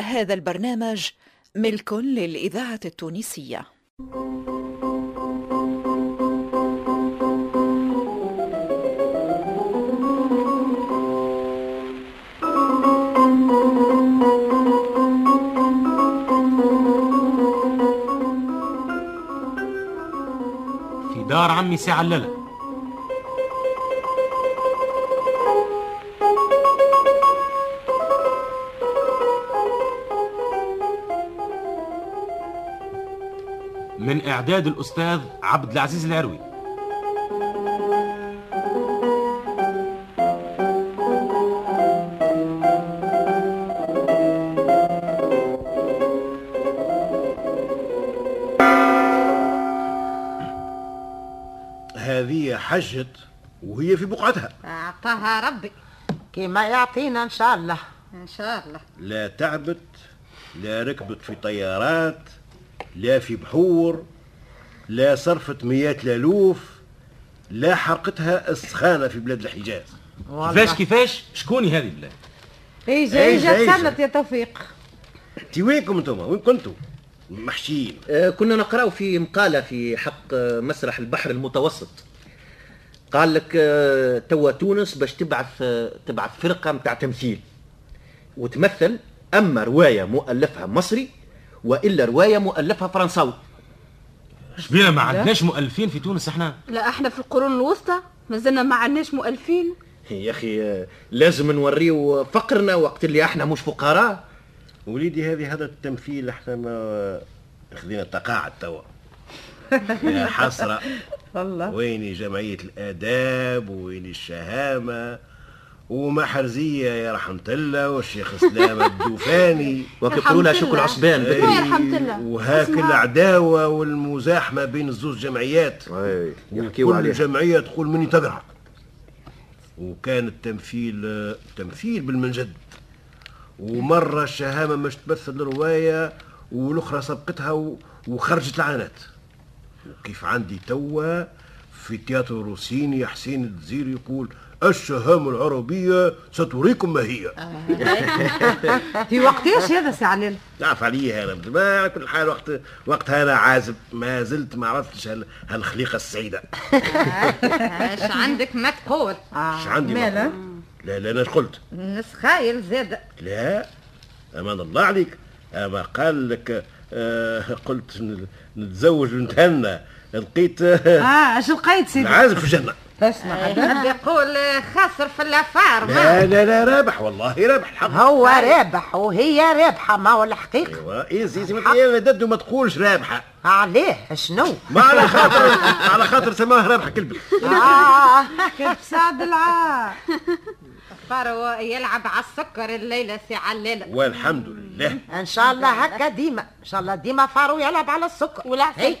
هذا البرنامج ملك للإذاعة التونسية. في دار عمي ساعة الليلة. إعداد الأستاذ عبد العزيز العروي. هذه حجت وهي في بقعتها. أعطاها ربي كيما يعطينا إن شاء الله. إن شاء الله. لا تعبت لا ركبت في طيارات لا في بحور. لا صرفت مئات الالوف لا حرقتها السخانة في بلاد الحجاز. كيفاش كيفاش؟ شكوني هذه إيجا، إيجا إيجا. تسلط يا توفيق. انت وينكم أنتم؟ وين كنتوا؟ محشيين. آه، كنا نقرأ في مقالة في حق آه، مسرح البحر المتوسط. قال لك آه، توا تونس باش تبعث آه، تبعث فرقة متاع تمثيل. وتمثل أما رواية مؤلفها مصري وإلا رواية مؤلفها فرنساوي. شبينا ما عندناش مؤلفين في تونس إحنا؟ لا إحنا في القرون الوسطى ما زلنا ما عندناش مؤلفين. يا أخي آه، لازم نوريو فقرنا وقت اللي إحنا مش فقراء. وليدي هذه هذا التمثيل إحنا ما خذينا تقاعد توا. يا حسرة. والله. وين جمعية الآداب وين الشهامة وما حرزية يا رحمة الله والشيخ اسلام الدوفاني وكبروا لها رحمة شكل الله. عصبان أي. بدري. رحمة الله. وهاك العداوة والمزاحمة بين الزوز جمعيات أي، يحكيوا كل عليها جمعية تقول مني تقرأ وكان التمثيل تمثيل بالمنجد ومرة الشهامة مش تمثل رواية والأخرى سبقتها وخرجت لعنات وكيف عندي توا في تياترو روسيني حسين الدزير يقول الشهامة العربية ستريكم ما هي. في وقتاش هذا سي عليل؟ تعرف علي أنا ما على كل حال وقت وقتها أنا عازب ما زلت ما عرفتش هال- هالخليقة السعيده إيش عندك؟ ما تقول. إيش عندي ما مالا؟ لا لا أنا إيش قلت؟ نسخايل زاد. لا أمان الله عليك. أما قال لك آه قلت نتزوج ونتهنى. لقيت آه آه اش لقيت سيدي؟ العازب في الجنة. اسمع حد يقول خاسر في الافار ما؟ لا لا لا رابح والله رابح الحق. هو رابح وهي رابحة ما هو الحقيقة؟ ايوا إيه زي زي ما يا وما تقولش رابحة. عليه شنو؟ ما على خاطر على خاطر سماها رابحة كلبي آه. كيف سعد العار فارو يلعب على السكر الليلة سي عليلة والحمد لله. إن شاء الله هكا ديما إن شاء الله ديما فارو يلعب على السكر. والعسل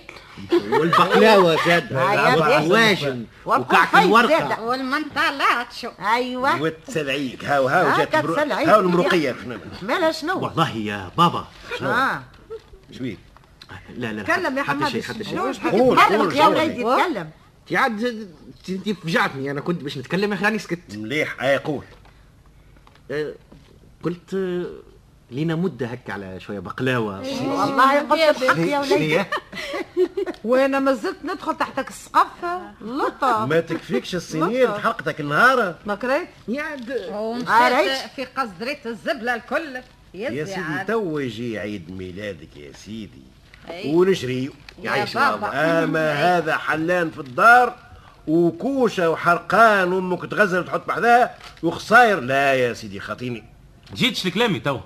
والبقلاوة زاد هيا والعواجن وكعك زادة. والمنطلات شو. أيوه. وتسلعيك هاو هاو جات تسلعيك. هاو المرقيه مالا شنو؟ والله يا بابا. آه. شوي. لا لا تكلم يا حتى شيء حتى شيء. شنو قول تكلم قول يا. وليدي تكلم. انت عاد انت فجعتني. أنا كنت باش نتكلم يا أخي راني سكت. مليح. اي قول. آه، قلت آه، لينا مدة هكا على شوية بقلاوة. والله قلت الحق يا وليدي. وأنا ما زلت ندخل تحتك السقف. لطة. ما تكفيكش السنين لطف. حلقتك النهار. ما قريت ياد عريت. ومشيت في قصدرية الزبلة الكل. يا سيدي. تو يجي عيد ميلادك يا سيدي. ونشري يا يعيش أما. هذا حلان في الدار وكوشة وحرقان أمك تغزل وتحط بحذاها وخصاير لا يا سيدي خاطيني جيتش لكلامي تو.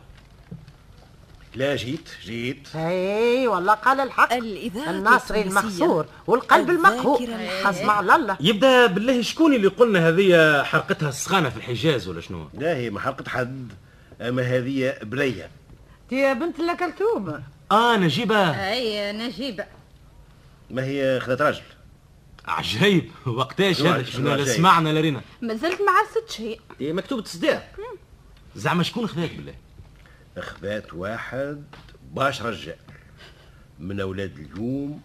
لا جيت جيت. اي والله قال الحق. الإذاعة الناصري. المخسور والقلب المقهور. حسب على الله. يبدأ بالله شكون اللي قلنا هذه حرقتها السخانة في الحجاز ولا شنو؟ لا هي ما حرقت حد أما هذه بريه يا بنت الكلثوم آه نجيبة. أي نجيبة. ما هي خذت راجل؟ عجيب. وقتاش هذا؟ شنو لا؟ سمعنا لا رينا ما زلت ما عرفت شيء هي مكتوبة صداق زعما شكون خذاك بالله؟ اخذات واحد باش رجال من أولاد اليوم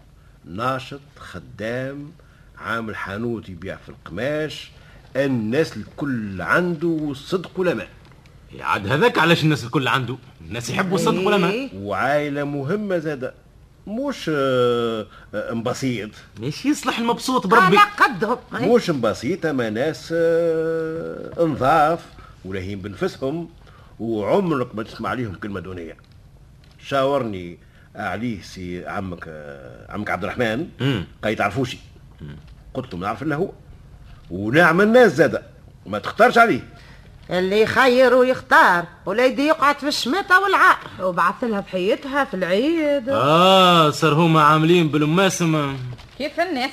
ناشط خدام عامل حانوت يبيع في القماش الناس الكل عنده صدق ولا ما؟ عاد هذاك علاش الناس الكل عنده؟ الناس يحبوا الصدق ولا ما؟ إيه. وعائلة مهمة زادة مش آه، آه، مبسيط. مش يصلح المبسوط بربي. على قدهم. مش مبسيطة ما ناس آه، نظاف ولاهين بنفسهم. وعمرك ما تسمع عليهم كلمة دونية. شاورني عليه سي عمك عمك عبد الرحمن. مم. قال تعرفوشي. قلت له ما نعرف الا هو. ونعم الناس زادة. وما تختارش عليه. اللي يخير ويختار وليدي يقعد في الشماتة والعار وبعث لها بحيتها في العيد. آه صار هما عاملين بالماسم كيف الناس؟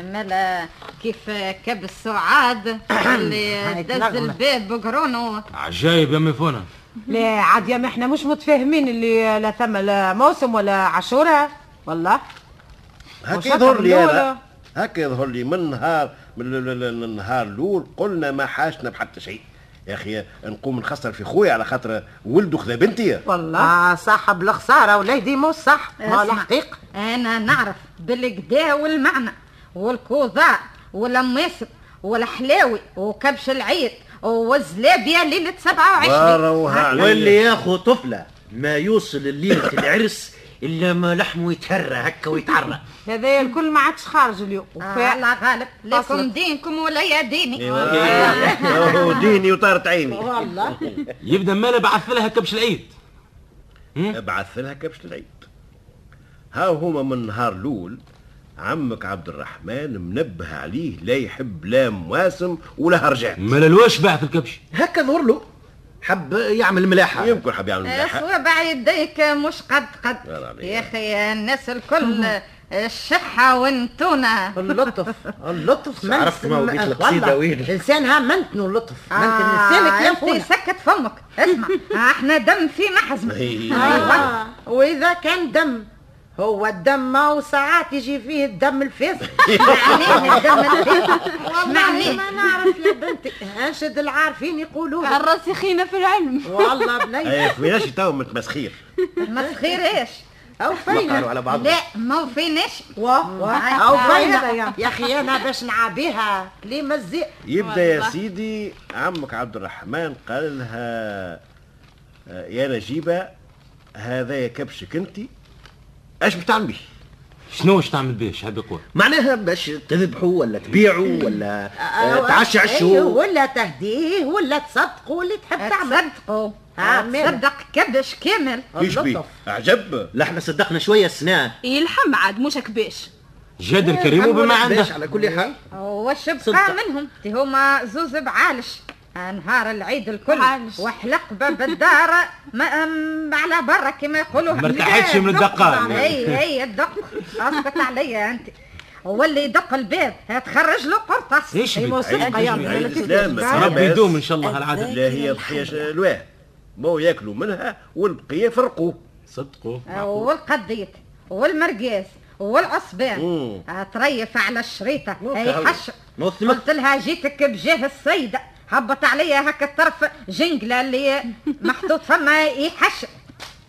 اما لا كيف كب السعاد اللي دز. الباب بقرونه عجايب يا ميفونا لا عاد يا ما إحنا مش متفاهمين اللي لا ثم لا موسم ولا عاشورة. والله. هكا يظهر لي. هذا هكا يظهر لي من نهار من ال- ال- ال- النهار الأول قلنا ما حاشنا بحتى شيء. يا أخي نقوم نخسر في خويا على خاطر ولده خذا بنتي. والله. آه صاحب الخسارة وليدي مو صح. ما الحقيقة أنا نعرف بالكدا والمعنى. والكوزاء والماسم والحلاوي وكبش العيد والزلابية ليلة 27 وروها عليا. واللي ياخو طفلة ما يوصل ليلة العرس إلا ما لحمه يتهرى هكا ويتعرى. هذا الكل ما عادش خارج اليوم. آه الله غالب. لكم. دينكم ولا يا ديني. أوه، ديني وطارت عيني. والله. يبدأ مالا بعث لها كبش العيد. ابعث لها كبش العيد. ها هما من النهار الأول عمك عبد الرحمن منبه عليه لا يحب لا مواسم ولا هرجات مالا الواش بعث الكبش. هكا ظهر له. حب يعمل ملاحة. يمكن حب يعمل ملاحة. صوابع يديك مش قد قد. يا أخي الناس الكل الشحة وانتونا. اللطف. اللطف عرفت ما وديك القصيدة وين. لسانها منتن اللطف منتن آه لسانك يا سكت فمك. اسمع. إحنا دم في محزم إيه. آه. وإذا كان دم هو الدم ما وساعات يجي فيه الدم الفاسد معنيه الدم الفاسد والله معنيه ما نعرف يا بنتي أنشد العارفين يقولوا الراسخين في العلم. والله بني. اي فيناش تو متمسخير ما تخيرش أو وقعوا فينا. على بعض لا ما فيناش أو فينا. يا أخي أنا باش نعابيها ليه مزيق يبدأ يا سيدي عمك عبد الرحمن قال لها آه، يا نجيبة هذا يا كبشك انت. اش بتعمل بيه؟ شنو واش تعمل به شحال بقوة معناها باش تذبحوا ولا تبيعوا ولا آه، تعشى أيوه، عشو ولا تهديه ولا تصدقوا اللي تحب تعمل. تصدقوا. تصدق كبش كامل. إيش بيه؟ عجب لا إحنا صدقنا شوية السنة يلحم عاد مش كباش جاد الكريم وبما عنده على كل حال. وش بقى صدق. منهم تي هما زوز بعالش. نهار العيد الكل. وحلق باب الدار. ما أم، على برا كما يقولوا. ما ارتحتش من الدقة. هي هي الدق. اسكت عليا أنت. واللي يدق الباب تخرج له قرطاس. إيش؟ موسيقى يا. ما ربي يدوم إن شاء الله هالعادة لا هي ضحيه الواه. مو ياكلوا منها والبقية فرقوا صدقوا. والقديت والمرقاس والعصبان. تريف على الشريطة. هي. حش. قلت لها جيتك بجاه السيده هبط عليا هكا الطرف جنقله اللي محطوط فما يحش.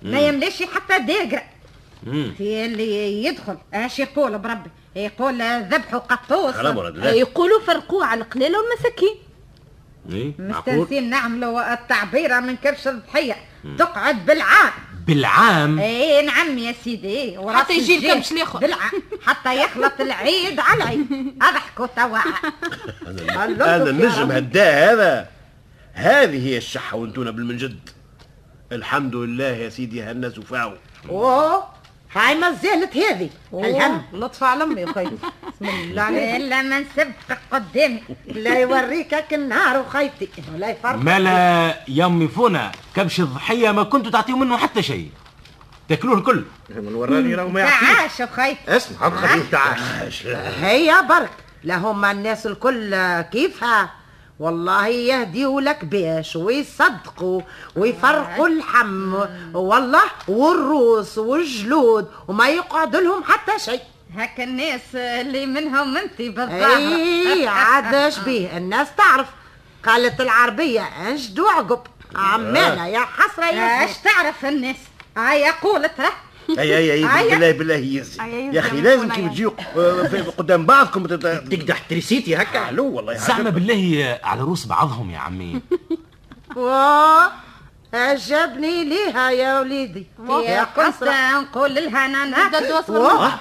ما يمليش حتى داقره. في اللي يدخل. اش يقول بربي؟ يقول ذبحوا قطوس. يقولوا فرقوه على القليلة والمساكين. اي معقول؟ مستنسين نعملوا التعبيره من كبش الضحية. تقعد بالعام بالعام. إيه نعم يا سيدي حتى يجي الكبش. بالع حتى يخلط العيد على العيد أضحكوا توا. أنا النجم هداه هذا. هذه هي الشحة وأنتونا بالمنجد. الحمد لله يا سيدي هالناس وفاو أوه هاي ما زالت هذه. الهم. لطف على أمي يا بسم الله عليك إلا من سبقك قدامي. لا يوريك النهار وخيتي ولا يفرق. مالا يا امي فونا كبش الضحية ما كنتوا تعطيوا منه حتى شيء. تاكلوه الكل. من وراني راهو ما يعطيش تعاش خيتي اسمع خليه تعاش. هيا برك. لهم الناس الكل كيفها؟ والله يهديوا لك باش ويصدقوا ويفرقوا اللحم والله والروس والجلود وما يقعد لهم حتى شيء. هكا الناس اللي منهم انت بالظاهر. إي عاد اش بيه. الناس تعرف. قالت العربية انشدوا عقب. عمالة يا حسرة يا إيش تعرف الناس؟ هاي قولت راه. أي أي أي. بالله بالله يزي أي يا أخي لازم كي تجيو آه، في- قدام بعضكم تقدح تريسيتي هكا. حلو والله زعما بالله على روس بعضهم يا عمي. واه عجبني ليها يا وليدي. يا كنت نقول لها نانات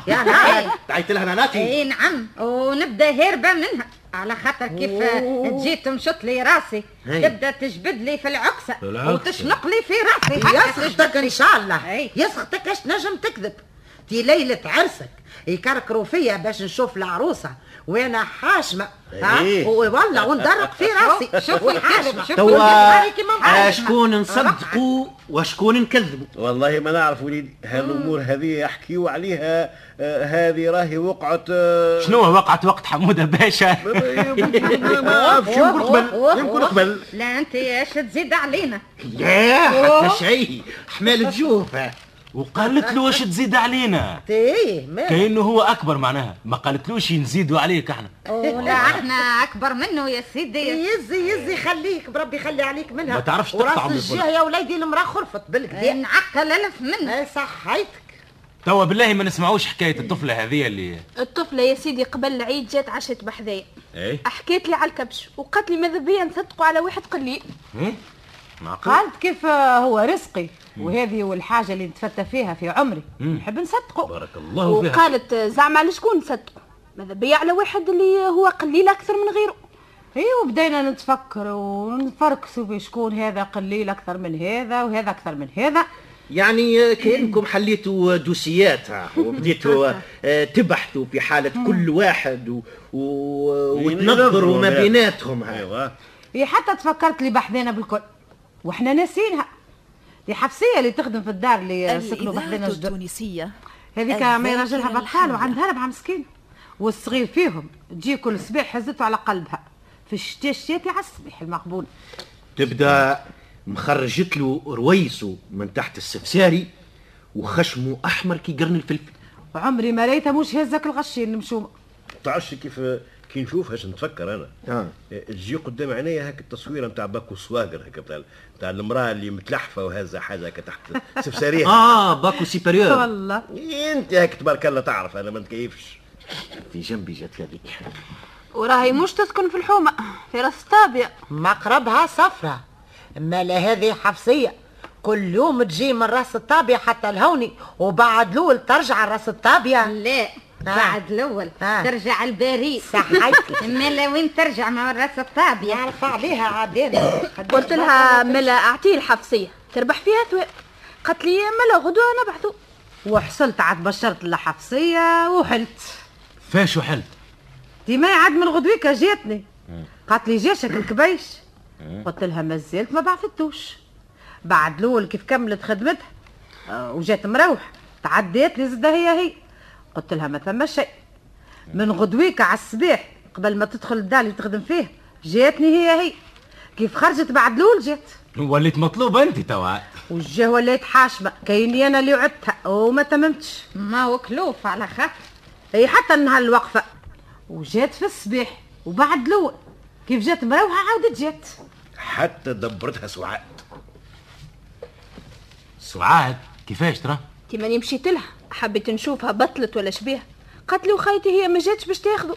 يا نعم دعيت لها ناناتي إي نعم. ونبدأ هاربه منها. على خاطر كيف. تجي تمشط لي راسي. هي. تبدأ تجبد لي في العكسه العكسة. وتشنق لي في راسي. يسخطك إن شاء الله. يسخطك اش نجم تكذب. تي ليلة عرسك. يكركروا فيا باش نشوف العروسة. وأنا حاشمة. ها؟ إيه. والله وندرق في راسي. شوفي حاشمة. شوفي توا هذه كيما معاش. شكون نصدقوا وشكون نكذبوا. والله ما نعرف وليدي هالامور هذه يحكيوا عليها آه، هذه راهي وقعت آه، شنو وقعت وقت حمودة باشا ما نعرفش يمكن قبل يمكن قبل لا أنت إيش تزيد علينا. لا حتى شيء. حمال تجوفه وقالت له واش تزيد علينا؟ إيه ما كأنه هو أكبر معناها. ما قالتلوش نزيدوا عليك إحنا. ولا إحنا أكبر منه يا سيدي. يزي يزي خليك بربي خلي عليك منها. ما تعرفش تقطع من الجهة يا وليدي المرأة خرفت بالكدا نعقل ألف منه. إيه صحيتك. توا بالله ما نسمعوش حكاية الطفلة هذه اللي الطفلة يا سيدي قبل العيد جات عشت بحذايا. إيه؟ حكيت لي على الكبش وقالت لي ماذا بيا نصدقوا على واحد قليل إيه؟ قالت كيف هو رزقي؟ وهذه والحاجة اللي نتفتى فيها في عمري. نحب نصدقه. بارك الله فيها وقالت زعما على شكون نصدقوا ماذا بيا على واحد اللي هو قليل أكثر من غيره. اي وبدينا نتفكر ونفركسوا في شكون هذا قليل أكثر من هذا وهذا أكثر من هذا. يعني كأنكم حليتوا دوسيات ها، وبديتوا آه، تبحثوا في حالة كل واحد و... و... وتنظروا ما بيناتهم. أيوه. هي حتى تفكرت لي بحذنا بالكل. وإحنا ناسينها. دي حفصيه اللي تخدم في الدار اللي سكنوا الإذاعة جدد التونسية. هذيك ما راجلها بطال. وعندها ربعة مسكين. والصغير فيهم تجي كل صباح هزته على قلبها. في الشتاء الشتاتي على الصبيح المقبول. تبدأ مخرجت له رويسه من تحت السفساري وخشمه أحمر كي قرن الفلفل. وعمري ما ريتها مش هزك الغشين المشومه تعرفش كيف كي نشوفهاش نتفكر أنا. آه. تجي قدام عينيا هاك التصويره نتاع باكو سواقر هكا بتاع نتاع المرأة اللي متلحفة وهذا حاجة هكا تحت سفساريها آه باكو سيبريور والله. أنت هاك تبارك الله تعرف أنا ما نتكيفش. في جنبي جات هذيك. وراهي مش تسكن في الحومة في راس طابية مقربها صفرة ما لا هذه حفصية. كل يوم تجي من راس الطابية حتى الهوني وبعد لول ترجع راس الطابية لا. بعد الأول. آه. ترجع الباريس صحيتك اما لا وين ترجع مع رأس الطابية يعرف عليها عادين قلت لها ملا أعطيه الحفصية. تربح فيها ثواب. قالت لي ملا غدوة نبحثوا وحصلت عاد بشرت لحفصيه وحلت. فاش وحلت؟ ديما عاد من غدويكا جاتني. قالت لي جاشك الكبيش. قلت لها ما زلت ما بعثتوش. بعد الأول كيف كملت خدمتها آه، وجات مروح. تعديت لي زدها هي هي. قلت لها ما ثم شيء. من غدويكا على الصباح قبل ما تدخل الدار اللي تخدم فيه جاتني هي هي. كيف خرجت بعد الأول جات. وليت مطلوبة أنت توا. والجه وليت حاشمة. كايني أنا اللي عدتها وما تممتش. ما هو كلوف على خاطر هي حتى النهار الوقفة. وجات في الصباح. وبعد الأول. كيف جات مروحة عاودت جات. حتى دبرتها سعاد سعاد كيفاش ترى؟ تي ماني مشيت لها. حبيت نشوفها بطلت ولا شبيه؟ قالت لي وخيتي هي ما جاتش باش تاخذوا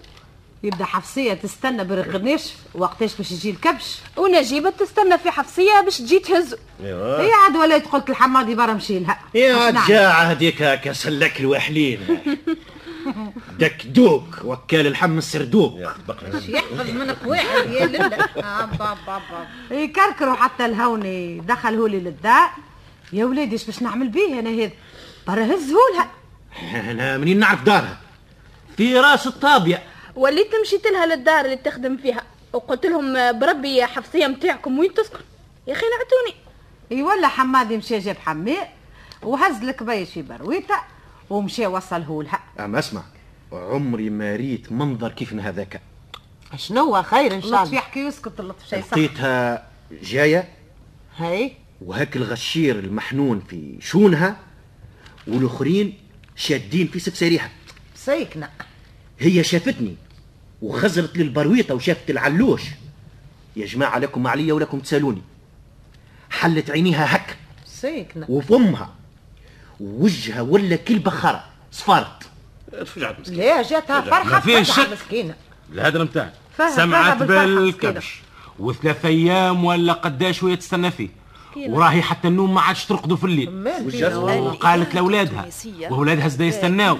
يبدأ حفصية تستنى برق النشف وقتاش باش يجي الكبش. ونجيبة تستنى في حفصية باش تجي تهزو أيوه. هي عاد وليت قلت الحمادي برا مشي لها. يا؟ جاعة هذيك كسلك الوحلين. دك دوك وكال الحم السردوك يحفظ منك واحد يا لله. آه. يكركروا حتى الهوني. دخل هو لي للدار يا ولادي إيش باش نعمل بيه أنا هذا؟ برا هزهولها أنا منين نعرف دارها؟ في راس الطابية. وليت مشيت لها للدار اللي تخدم فيها. وقلت لهم بربي يا حفصية متاعكم وين تسكن؟ يا أخي نعتوني اي ولا حمادي مشى جاب حماء وهز الكبيش في برويته ومشى وصله لها اما أسمع عمري ما ريت منظر كيف هذاك. شنو خير إن شاء لطف الله يحكي ويسكت اللطف شي صح لقيتها جاية؟ هاي. وهاك الغشير المحنون في شونها والأخرين شادين في سفساريها سيكنا هي شافتني وخزرت للبرويطة وشافت العلوش. يا جماعة لكم عليا ولكم تسالوني. حلت عينيها هك. سيكنا وفمها ووجهها ولا كل بخرة صفرت تفجعت مسكين لا جاتها فرحة ما شك. مسكينة. الهدر نتاعك سمعت بالكبش. وثلاث أيام ولا قداش وهي تستنى فيه. وراهي حتى النوم ما عادش ترقدوا في الليل. وقالت لأولادها وأولادها زدا يستناو.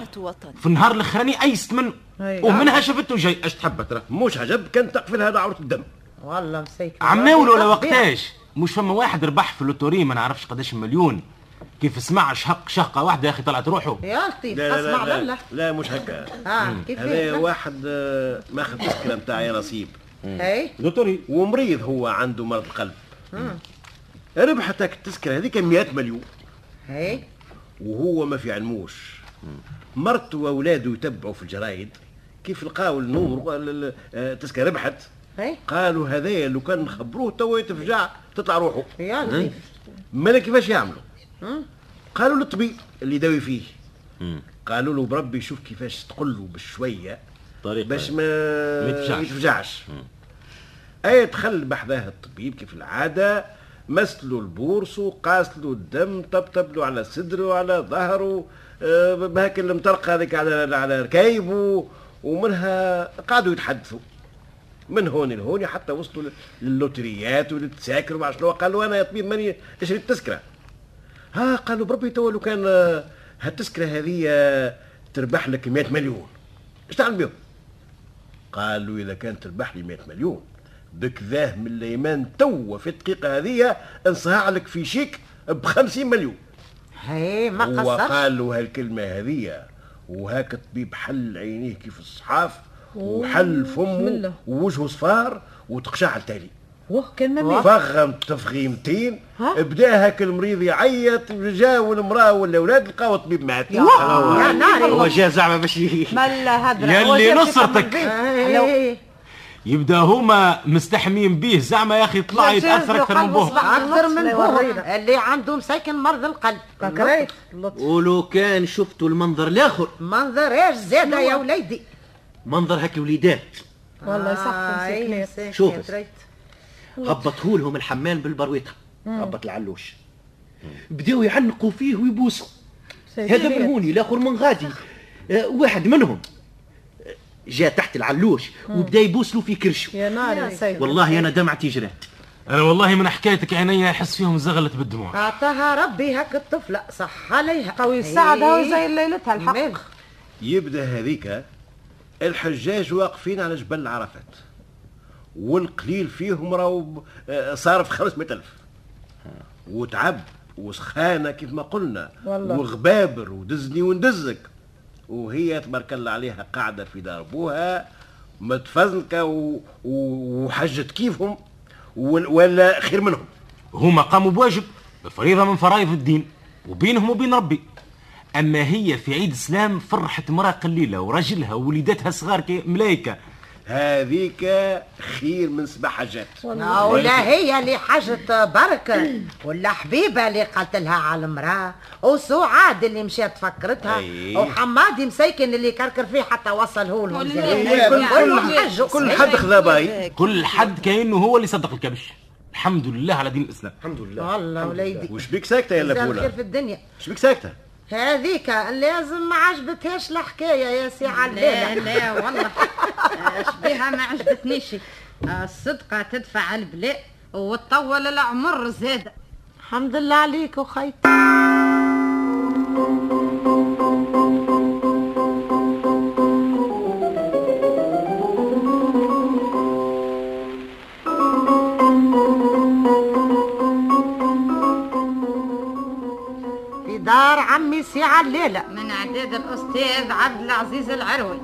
في النهار الأخراني ايست منه. ومنها شافته جاي. أش تحب ترى؟ مش عجب كان تقفلها دعوة الدم. والله مسيك. عماول ولا وقتاش. مش فما واحد ربح في ال loterie ما نعرفش قداش مليون. كيف سمع شهق شهقه واحدة يا أخي طلعت روحه. يا لطيف لا لا لا, لا, لا مش هكا. آه كيف هذا واحد آه، ماخذ تذكرة نتاع يا نصيب. هي loterie. ومريض هو عنده مرض القلب. ربحت هاك التذكرة هذيك 100 مليون. هي؟ وهو ما في علموش. مرته وأولاده يتبعوا في الجرايد. كيف لقاو النور ال- ال- التذكرة ربحت؟ هي؟ قالوا هذايا لو كان نخبروه توا يتفجع تطلع روحه. يا لطيف مالا كيفاش يعملوا. قالوا للطبيب اللي داوي فيه. قالوا له بربي شوف كيفاش تقول له بشويه طريقة باش ما ما يتفجعش. يتفجعش. اي دخل بحذاه الطبيب كيف العادة. مسلوا البورص وقاس له الدم طبطب له على صدره وعلى ظهره آه، بهاك المطرقه هذيك على على ركايبه ومنها قعدوا يتحدثوا. من هون لهون حتى وصلوا للوتريات وللتساكر وما شنو. قالوا أنا يا طبيب ماني اشري التذكره ها قالوا بربي تو لو كان آه، هالتذكره هذه آه، تربح لك 100 مليون. إيش تعمل بهم؟ قالوا إذا كان تربح لي 100 مليون. بكذاه من الايمان توا في الدقيقة هذه انصهع لك في شيك ب 50 مليون. هي ما هو قصرش. قال له هالكلمة هذه وهاك الطبيب حل عينيه كيف الصحاف وحل فمه ووجهه صفار وتقشع التالي. واه كان فغم تفغيمتين؟ بدأ هاك المريض يعيط جاو المراه والأولاد لقاو الطبيب مات يا ناري هو جا زعما باش ي- ملا هدرة. يلي نصرتك. يبدا هما مستحمين به. زعما يا أخي طلع لا، جاز يتاثر أكثر من بوه. أكثر من بوه. اللي عنده مساكن مرض القلب. فكريت اللطف ولو كان شفتوا المنظر الآخر. منظر إيش؟ زاده يا وليدي. منظر هاك الوليدات والله صح آه، مساكن شوف. هبطوا لهم الحمال بالبرويطة. هبط العلوش. بداوا يعنقوا فيه ويبوسوا. هذا من هوني الآخر من غادي. آه، واحد منهم. جاء تحت العلوش وبدا يبوس له في كرشه. يا نار والله أنا دمعتي جرات أنا والله من حكايتك عينيا احس فيهم زغلت بالدموع. أعطاها ربي هاك الطفله صح عليها. قوي السعد هو هي. زي ليلتها الحق. مال. يبدأ هذيك الحجاج واقفين على جبل عرفات. والقليل فيهم راهو آه، صار في 500000 وتعب وسخانة كيف ما قلنا. والله. وغبابر ودزني وندزك. وهي تبارك الله عليها قاعدة في دار و... و- وحجت كيفهم ولا خير منهم. هما قاموا بواجب بفريضة من فرائض الدين وبينهم وبين ربي. أما هي في عيد السلام فرحت مرأة قليلة ورجلها ووليداتها صغار كي ملايكة. هذيك خير من سبع حاجات ولا هي اللي حاجة بركة ولا حبيبة اللي قالت لها على المرأة وسعاد اللي مشات فكرتها أي. وحمادي مسيكن اللي كركر فيه حتى وصله لهم. كل-. كل- حد خذا باي. كل حد كأنه هو اللي صدق الكبش. الحمد لله على دين الإسلام. الحمد لله. والله وليدي. وش بيك ساكتة يا لفوله في الدنيا. وش بيك ساكتة؟ هذيك لازم ما عجبتهاش الحكاية يا سي لا علالة لا والله. شبيها ما عجبتنيش. الصدقة تدفع البلاء وتطول العمر زاد. الحمد لله عليك وخيت سي علالة من اعداد الأستاذ عبد العزيز العروي.